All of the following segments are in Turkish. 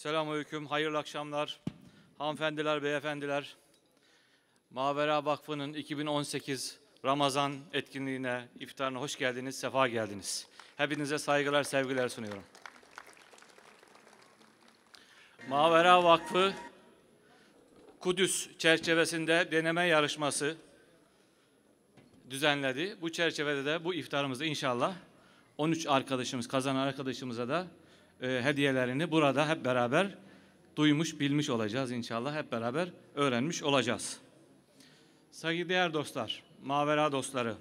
Selamünaleyküm, hayırlı akşamlar. Hanımefendiler, beyefendiler. Mavera Vakfı'nın 2018 Ramazan etkinliğine, iftarına hoş geldiniz, sefa geldiniz. Hepinize saygılar, sevgiler sunuyorum. Mavera Vakfı Kudüs çerçevesinde deneme yarışması düzenledi. Bu çerçevede de bu iftarımızda inşallah 13 arkadaşımız, kazanan arkadaşımıza da e, hediyelerini burada hep beraber duymuş, bilmiş olacağız inşallah. Hep beraber öğrenmiş olacağız. Saygıdeğer dostlar, Mavera dostları,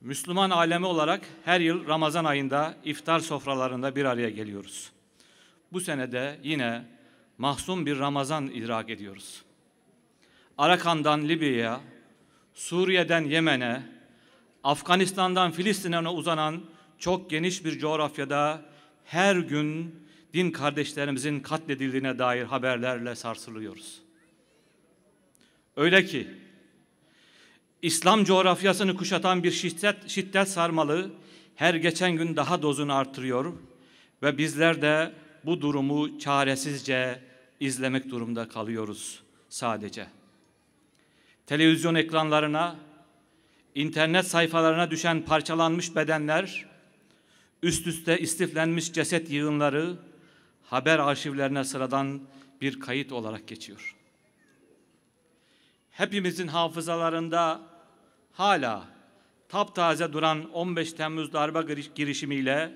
Müslüman alemi olarak her yıl Ramazan ayında iftar sofralarında bir araya geliyoruz. Bu sene de yine mahzun bir Ramazan idrak ediyoruz. Arakan'dan Libya'ya, Suriye'den Yemen'e, Afganistan'dan Filistin'e uzanan çok geniş bir coğrafyada her gün din kardeşlerimizin katledildiğine dair haberlerle sarsılıyoruz. Öyle ki İslam coğrafyasını kuşatan bir şiddet, şiddet sarmalı her geçen gün daha dozunu artırıyor ve bizler de bu durumu çaresizce izlemek durumda kalıyoruz sadece. Televizyon ekranlarına, internet sayfalarına düşen parçalanmış bedenler, üst üste istiflenmiş ceset yığınları haber arşivlerine sıradan bir kayıt olarak geçiyor. Hepimizin hafızalarında hala taptaze duran 15 Temmuz darbe girişimiyle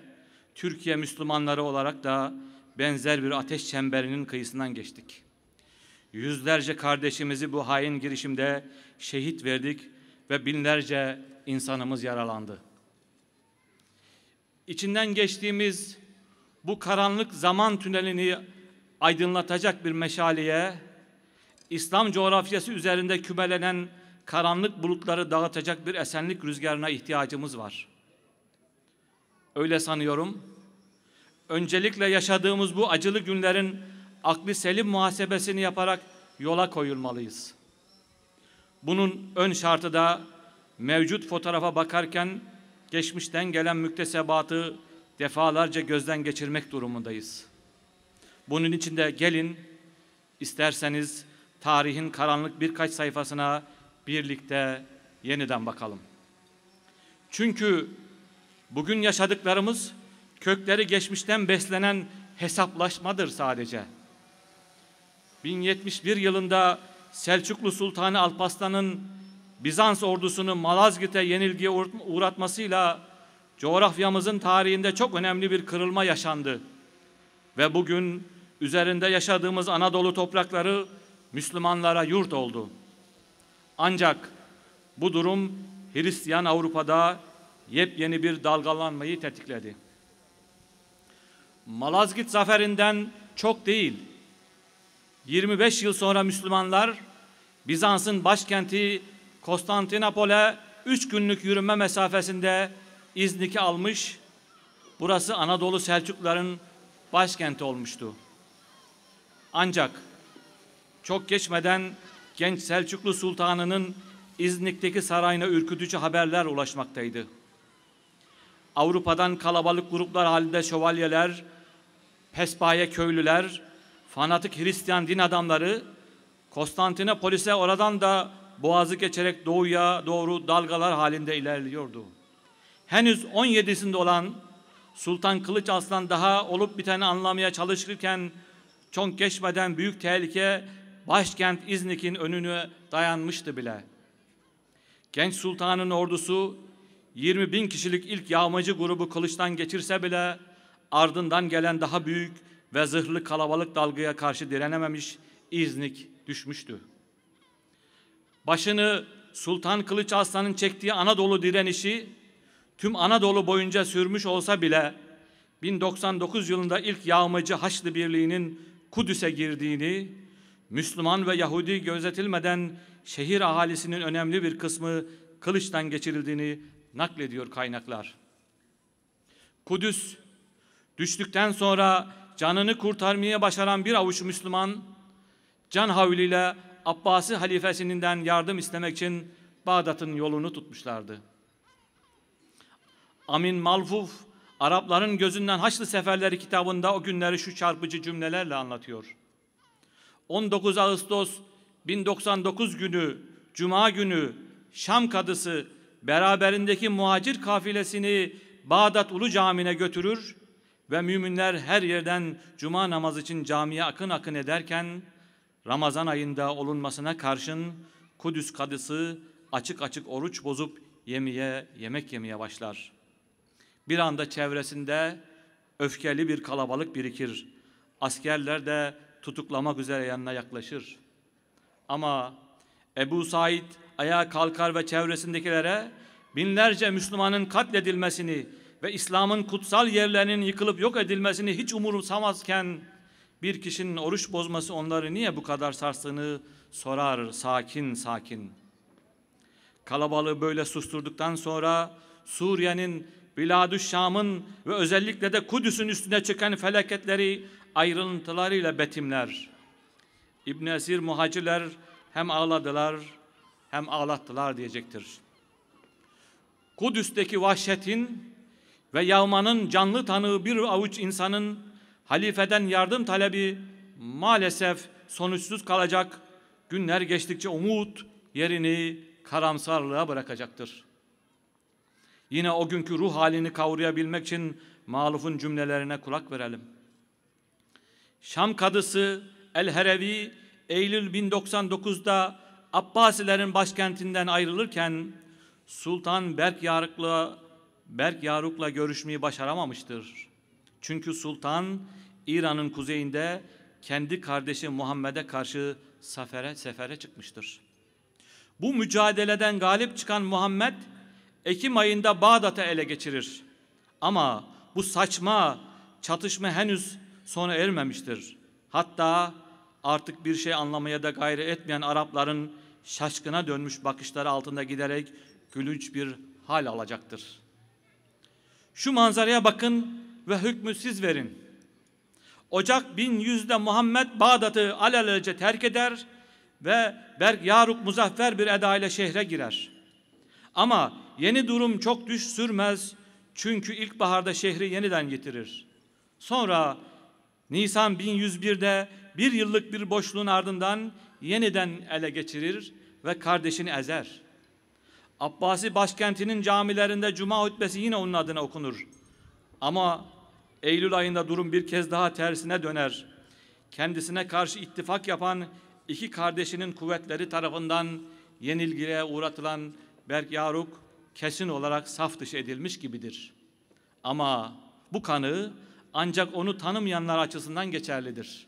Türkiye Müslümanları olarak da benzer bir ateş çemberinin kıyısından geçtik. Yüzlerce kardeşimizi bu hain girişimde şehit verdik ve binlerce insanımız yaralandı. İçinden geçtiğimiz bu karanlık zaman tünelini aydınlatacak bir meşaleye, İslam coğrafyası üzerinde kümelenen karanlık bulutları dağıtacak bir esenlik rüzgarına ihtiyacımız var. Öyle sanıyorum. Öncelikle yaşadığımız bu acılı günlerin aklı selim muhasebesini yaparak yola koyulmalıyız. Bunun ön şartı da mevcut fotoğrafa bakarken geçmişten gelen müktesebatı defalarca gözden geçirmek durumundayız. Bunun için de gelin isterseniz tarihin karanlık birkaç sayfasına birlikte yeniden bakalım. Çünkü bugün yaşadıklarımız kökleri geçmişten beslenen hesaplaşmadır sadece. 1071 yılında Selçuklu Sultanı Alparslan'ın Bizans ordusunu Malazgirt'e yenilgiye uğratmasıyla coğrafyamızın tarihinde çok önemli bir kırılma yaşandı. Ve bugün üzerinde yaşadığımız Anadolu toprakları Müslümanlara yurt oldu. Ancak bu durum Hristiyan Avrupa'da yepyeni bir dalgalanmayı tetikledi. Malazgirt zaferinden çok değil, 25 yıl sonra Müslümanlar Bizans'ın başkenti Konstantinopol'e üç günlük yürüme mesafesinde İznik'i almış. Burası Anadolu Selçukluların başkenti olmuştu. Ancak çok geçmeden genç Selçuklu Sultanı'nın İznik'teki sarayına ürkütücü haberler ulaşmaktaydı. Avrupa'dan kalabalık gruplar halinde şövalyeler, pespaye köylüler, fanatik Hristiyan din adamları Konstantinopolis'e oradan da boğazı geçerek doğuya doğru dalgalar halinde ilerliyordu. Henüz 17'sinde olan Sultan Kılıç Aslan daha olup biteni anlamaya çalışırken çok geçmeden büyük tehlike başkent İznik'in önünü dayanmıştı bile. Genç sultanın ordusu 20 bin kişilik ilk yağmacı grubu kılıçtan geçirse bile ardından gelen daha büyük ve zırhlı kalabalık dalgaya karşı direnememiş İznik düşmüştü. Başını Sultan Kılıç Aslan'ın çektiği Anadolu direnişi tüm Anadolu boyunca sürmüş olsa bile 1099 yılında ilk yağmacı Haçlı Birliği'nin Kudüs'e girdiğini, Müslüman ve Yahudi gözetilmeden şehir ahalisinin önemli bir kısmı kılıçtan geçirildiğini naklediyor kaynaklar. Kudüs düştükten sonra canını kurtarmaya başaran bir avuç Müslüman can havliyle Abbasi halifesinden yardım istemek için Bağdat'ın yolunu tutmuşlardı. Amin Malfuf Arapların gözünden Haçlı Seferleri kitabında o günleri şu çarpıcı cümlelerle anlatıyor. 19 Ağustos 1099 günü Cuma günü Şam kadısı beraberindeki muhacir kafilesini Bağdat Ulu Camii'ne götürür ve müminler her yerden cuma namazı için camiye akın akın ederken Ramazan ayında olunmasına karşın Kudüs kadısı açık açık oruç bozup yemeye, yemek yemeye başlar. Bir anda çevresinde öfkeli bir kalabalık birikir. Askerler de tutuklamak üzere yanına yaklaşır. Ama Ebu Said ayağa kalkar ve çevresindekilere binlerce Müslümanın katledilmesini ve İslam'ın kutsal yerlerinin yıkılıp yok edilmesini hiç umursamazken bir kişinin oruç bozması onları niye bu kadar sarstığını sorar sakin sakin. Kalabalığı böyle susturduktan sonra Suriye'nin Biladü Şam'ın ve özellikle de Kudüs'ün üstüne çıkan felaketleri ayrıntılarıyla betimler. İbn Esir muhacirler hem ağladılar hem ağlattılar diyecektir. Kudüs'teki vahşetin ve yağmanın canlı tanığı bir avuç insanın halifeden yardım talebi maalesef sonuçsuz kalacak. Günler geçtikçe umut yerini karamsarlığa bırakacaktır. Yine o günkü ruh halini kavrayabilmek için malufun cümlelerine kulak verelim. Şam kadısı El-Herevi Eylül 1099'da Abbasilerin başkentinden ayrılırken Sultan Berk Yarık'la Berk Yaruk'la görüşmeyi başaramamıştır. Çünkü sultan İran'ın kuzeyinde kendi kardeşi Muhammed'e karşı sefere sefere çıkmıştır. Bu mücadeleden galip çıkan Muhammed Ekim ayında Bağdat'ı ele geçirir. Ama bu saçma çatışma henüz sona ermemiştir. Hatta artık bir şey anlamaya da gayret etmeyen Arapların şaşkına dönmüş bakışları altında giderek gülünç bir hal alacaktır. Şu manzaraya bakın ve hükmü siz verin. Ocak 1100'de Muhammed Bağdat'ı alelacele terk eder ve Berk Yaruk muzaffer bir eda ile şehre girer. Ama yeni durum çok düş sürmez çünkü ilkbaharda şehri yeniden getirir. Sonra Nisan 1101'de bir yıllık bir boşluğun ardından yeniden ele geçirir ve kardeşini ezer. Abbasi başkentinin camilerinde cuma hutbesi yine onun adına okunur. Ama Eylül ayında durum bir kez daha tersine döner. Kendisine karşı ittifak yapan iki kardeşinin kuvvetleri tarafından yenilgiye uğratılan Berk Yaruk kesin olarak saf dışı edilmiş gibidir. Ama bu kanı ancak onu tanımayanlar açısından geçerlidir.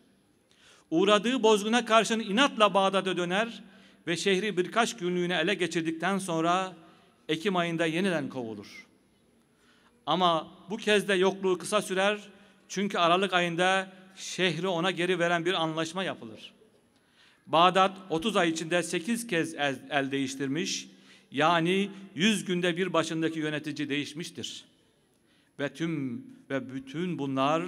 Uğradığı bozguna karşın inatla Bağdat'a döner ve şehri birkaç günlüğüne ele geçirdikten sonra Ekim ayında yeniden kovulur. Ama bu kez de yokluğu kısa sürer çünkü Aralık ayında şehri ona geri veren bir anlaşma yapılır. Bağdat 30 ay içinde 8 kez el, el değiştirmiş, yani 100 günde bir başındaki yönetici değişmiştir. Ve tüm ve bütün bunlar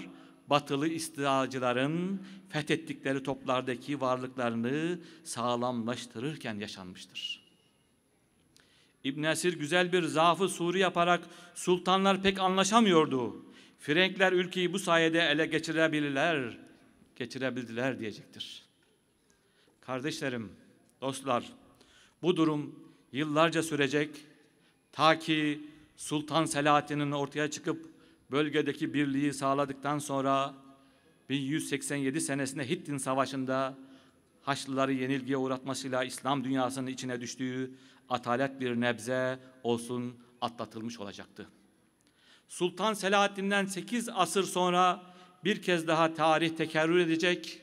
batılı istilacıların fethettikleri toplardaki varlıklarını sağlamlaştırırken yaşanmıştır. İbn Esir güzel bir zaafı suri yaparak sultanlar pek anlaşamıyordu. Frenkler ülkeyi bu sayede ele geçirebilirler, geçirebildiler diyecektir. Kardeşlerim, dostlar, bu durum yıllarca sürecek ta ki Sultan Selahaddin'in ortaya çıkıp bölgedeki birliği sağladıktan sonra 1187 senesinde Hittin Savaşı'nda Haçlıları yenilgiye uğratmasıyla İslam dünyasının içine düştüğü atalet bir nebze olsun atlatılmış olacaktı. Sultan Selahaddin'den 8 asır sonra bir kez daha tarih tekerrür edecek.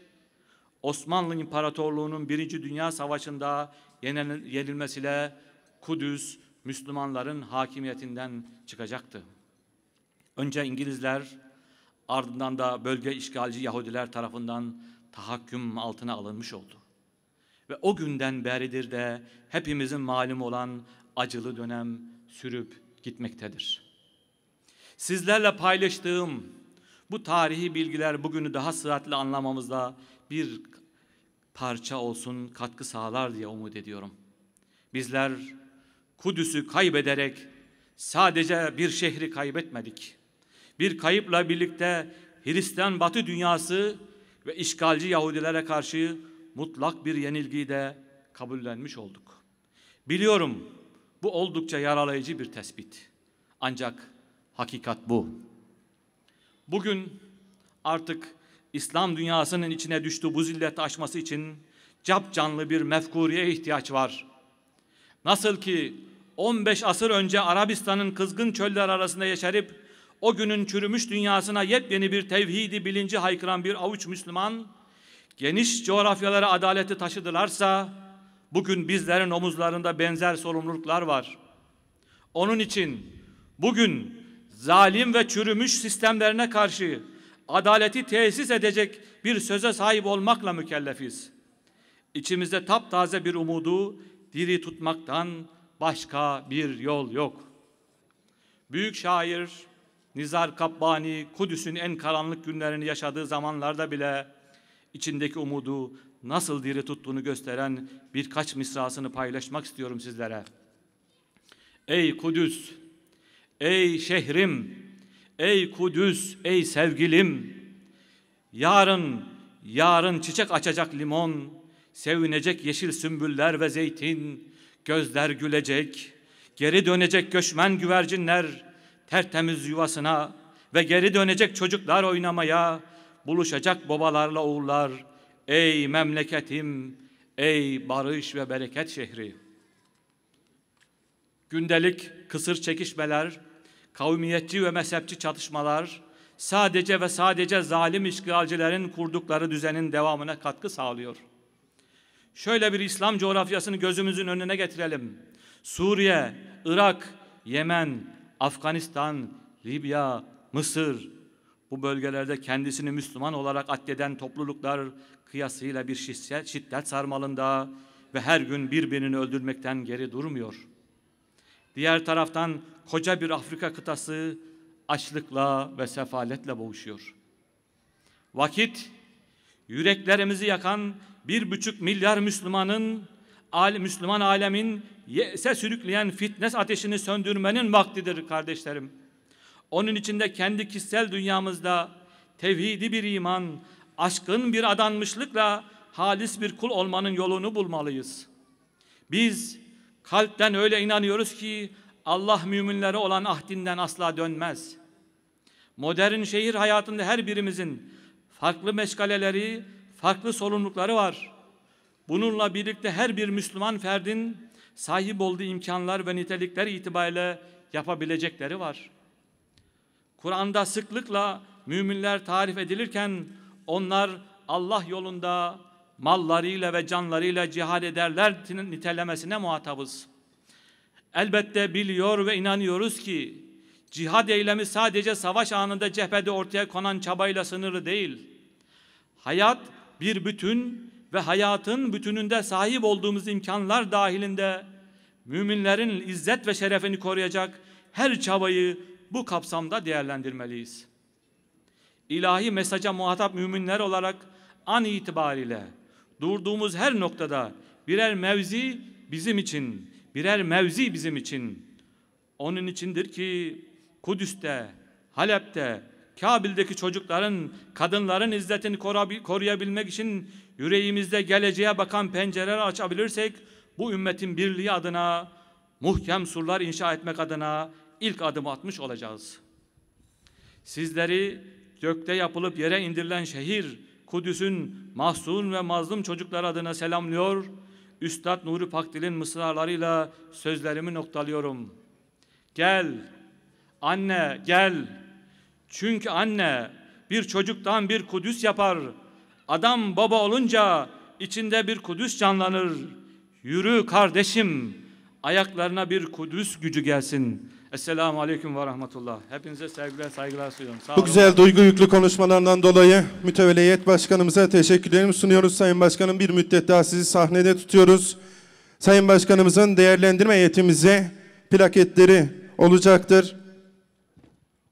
Osmanlı İmparatorluğu'nun Birinci Dünya Savaşı'nda yenilmesiyle Kudüs Müslümanların hakimiyetinden çıkacaktı. Önce İngilizler ardından da bölge işgalci Yahudiler tarafından tahakküm altına alınmış oldu. Ve o günden beridir de hepimizin malum olan acılı dönem sürüp gitmektedir. Sizlerle paylaştığım bu tarihi bilgiler bugünü daha sıhhatli anlamamızda bir parça olsun katkı sağlar diye umut ediyorum. Bizler Kudüs'ü kaybederek sadece bir şehri kaybetmedik Bir kayıpla birlikte Hristiyan Batı dünyası ve işgalci Yahudilere karşı mutlak bir yenilgiyi de kabullenmiş olduk. Biliyorum bu oldukça yaralayıcı bir tespit. Ancak hakikat bu. Bugün artık İslam dünyasının içine düştüğü bu zilleti aşması için cap canlı bir mefkuriye ihtiyaç var. Nasıl ki 15 asır önce Arabistan'ın kızgın çöller arasında yaşarıp o günün çürümüş dünyasına yepyeni bir tevhidi bilinci haykıran bir avuç Müslüman geniş coğrafyalara adaleti taşıdılarsa bugün bizlerin omuzlarında benzer sorumluluklar var. Onun için bugün zalim ve çürümüş sistemlerine karşı adaleti tesis edecek bir söze sahip olmakla mükellefiz. İçimizde taptaze bir umudu diri tutmaktan başka bir yol yok. Büyük şair Nizar Kabbani Kudüs'ün en karanlık günlerini yaşadığı zamanlarda bile içindeki umudu nasıl diri tuttuğunu gösteren birkaç misrasını paylaşmak istiyorum sizlere. Ey Kudüs, ey şehrim, ey Kudüs, ey sevgilim, yarın, yarın çiçek açacak limon, sevinecek yeşil sümbüller ve zeytin, gözler gülecek, geri dönecek göçmen güvercinler, tertemiz yuvasına ve geri dönecek çocuklar oynamaya, buluşacak babalarla oğullar. Ey memleketim, ey barış ve bereket şehri. Gündelik kısır çekişmeler, kavmiyetçi ve mezhepçi çatışmalar sadece ve sadece zalim işgalcilerin kurdukları düzenin devamına katkı sağlıyor. Şöyle bir İslam coğrafyasını gözümüzün önüne getirelim. Suriye, Irak, Yemen, Afganistan, Libya, Mısır bu bölgelerde kendisini Müslüman olarak addeden topluluklar kıyasıyla bir şiddet, sarmalında ve her gün birbirini öldürmekten geri durmuyor. Diğer taraftan koca bir Afrika kıtası açlıkla ve sefaletle boğuşuyor. Vakit yüreklerimizi yakan bir buçuk milyar Müslümanın Müslüman alemin yese sürükleyen fitnes ateşini söndürmenin vaktidir kardeşlerim. Onun içinde kendi kişisel dünyamızda tevhidi bir iman, aşkın bir adanmışlıkla halis bir kul olmanın yolunu bulmalıyız. Biz kalpten öyle inanıyoruz ki Allah müminlere olan ahdinden asla dönmez. Modern şehir hayatında her birimizin farklı meşgaleleri, farklı sorumlulukları var. Bununla birlikte her bir Müslüman ferdin sahip olduğu imkanlar ve nitelikler itibariyle yapabilecekleri var. Kur'an'da sıklıkla müminler tarif edilirken onlar Allah yolunda mallarıyla ve canlarıyla cihad ederler nitelemesine muhatabız. Elbette biliyor ve inanıyoruz ki cihad eylemi sadece savaş anında cephede ortaya konan çabayla sınırlı değil. Hayat bir bütün ve hayatın bütününde sahip olduğumuz imkanlar dahilinde müminlerin izzet ve şerefini koruyacak her çabayı bu kapsamda değerlendirmeliyiz. İlahi mesaja muhatap müminler olarak an itibariyle durduğumuz her noktada birer mevzi bizim için, birer mevzi bizim için. Onun içindir ki Kudüs'te, Halep'te, Kabil'deki çocukların, kadınların izzetini koruyabilmek için yüreğimizde geleceğe bakan pencereler açabilirsek bu ümmetin birliği adına muhkem surlar inşa etmek adına ilk adım atmış olacağız. Sizleri gökte yapılıp yere indirilen şehir Kudüs'ün mahzun ve mazlum çocuklar adına selamlıyor. Üstad Nuri Pakdil'in mısralarıyla sözlerimi noktalıyorum. Gel, anne gel. Çünkü anne bir çocuktan bir Kudüs yapar. Adam baba olunca içinde bir Kudüs canlanır. Yürü kardeşim, ayaklarına bir Kudüs gücü gelsin. Esselamu Aleyküm ve Rahmetullah. Hepinize sevgiler, saygılar sunuyorum. Sağ Bu olun. güzel duygu yüklü konuşmalarından dolayı mütevelliyet başkanımıza teşekkürlerimi sunuyoruz. Sayın Başkanım bir müddet daha sizi sahnede tutuyoruz. Sayın Başkanımızın değerlendirme heyetimize plaketleri olacaktır.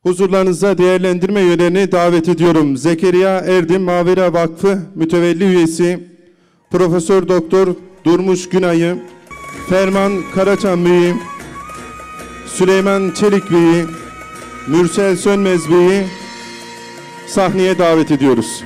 Huzurlarınıza değerlendirme üyelerini davet ediyorum. Zekeriya Erdim Mavera Vakfı mütevelli üyesi Profesör Doktor Durmuş Günay'ı, Ferman Karaçam Bey'i, Süleyman Çelik Bey'i, Mürsel Sönmez Bey'i sahneye davet ediyoruz.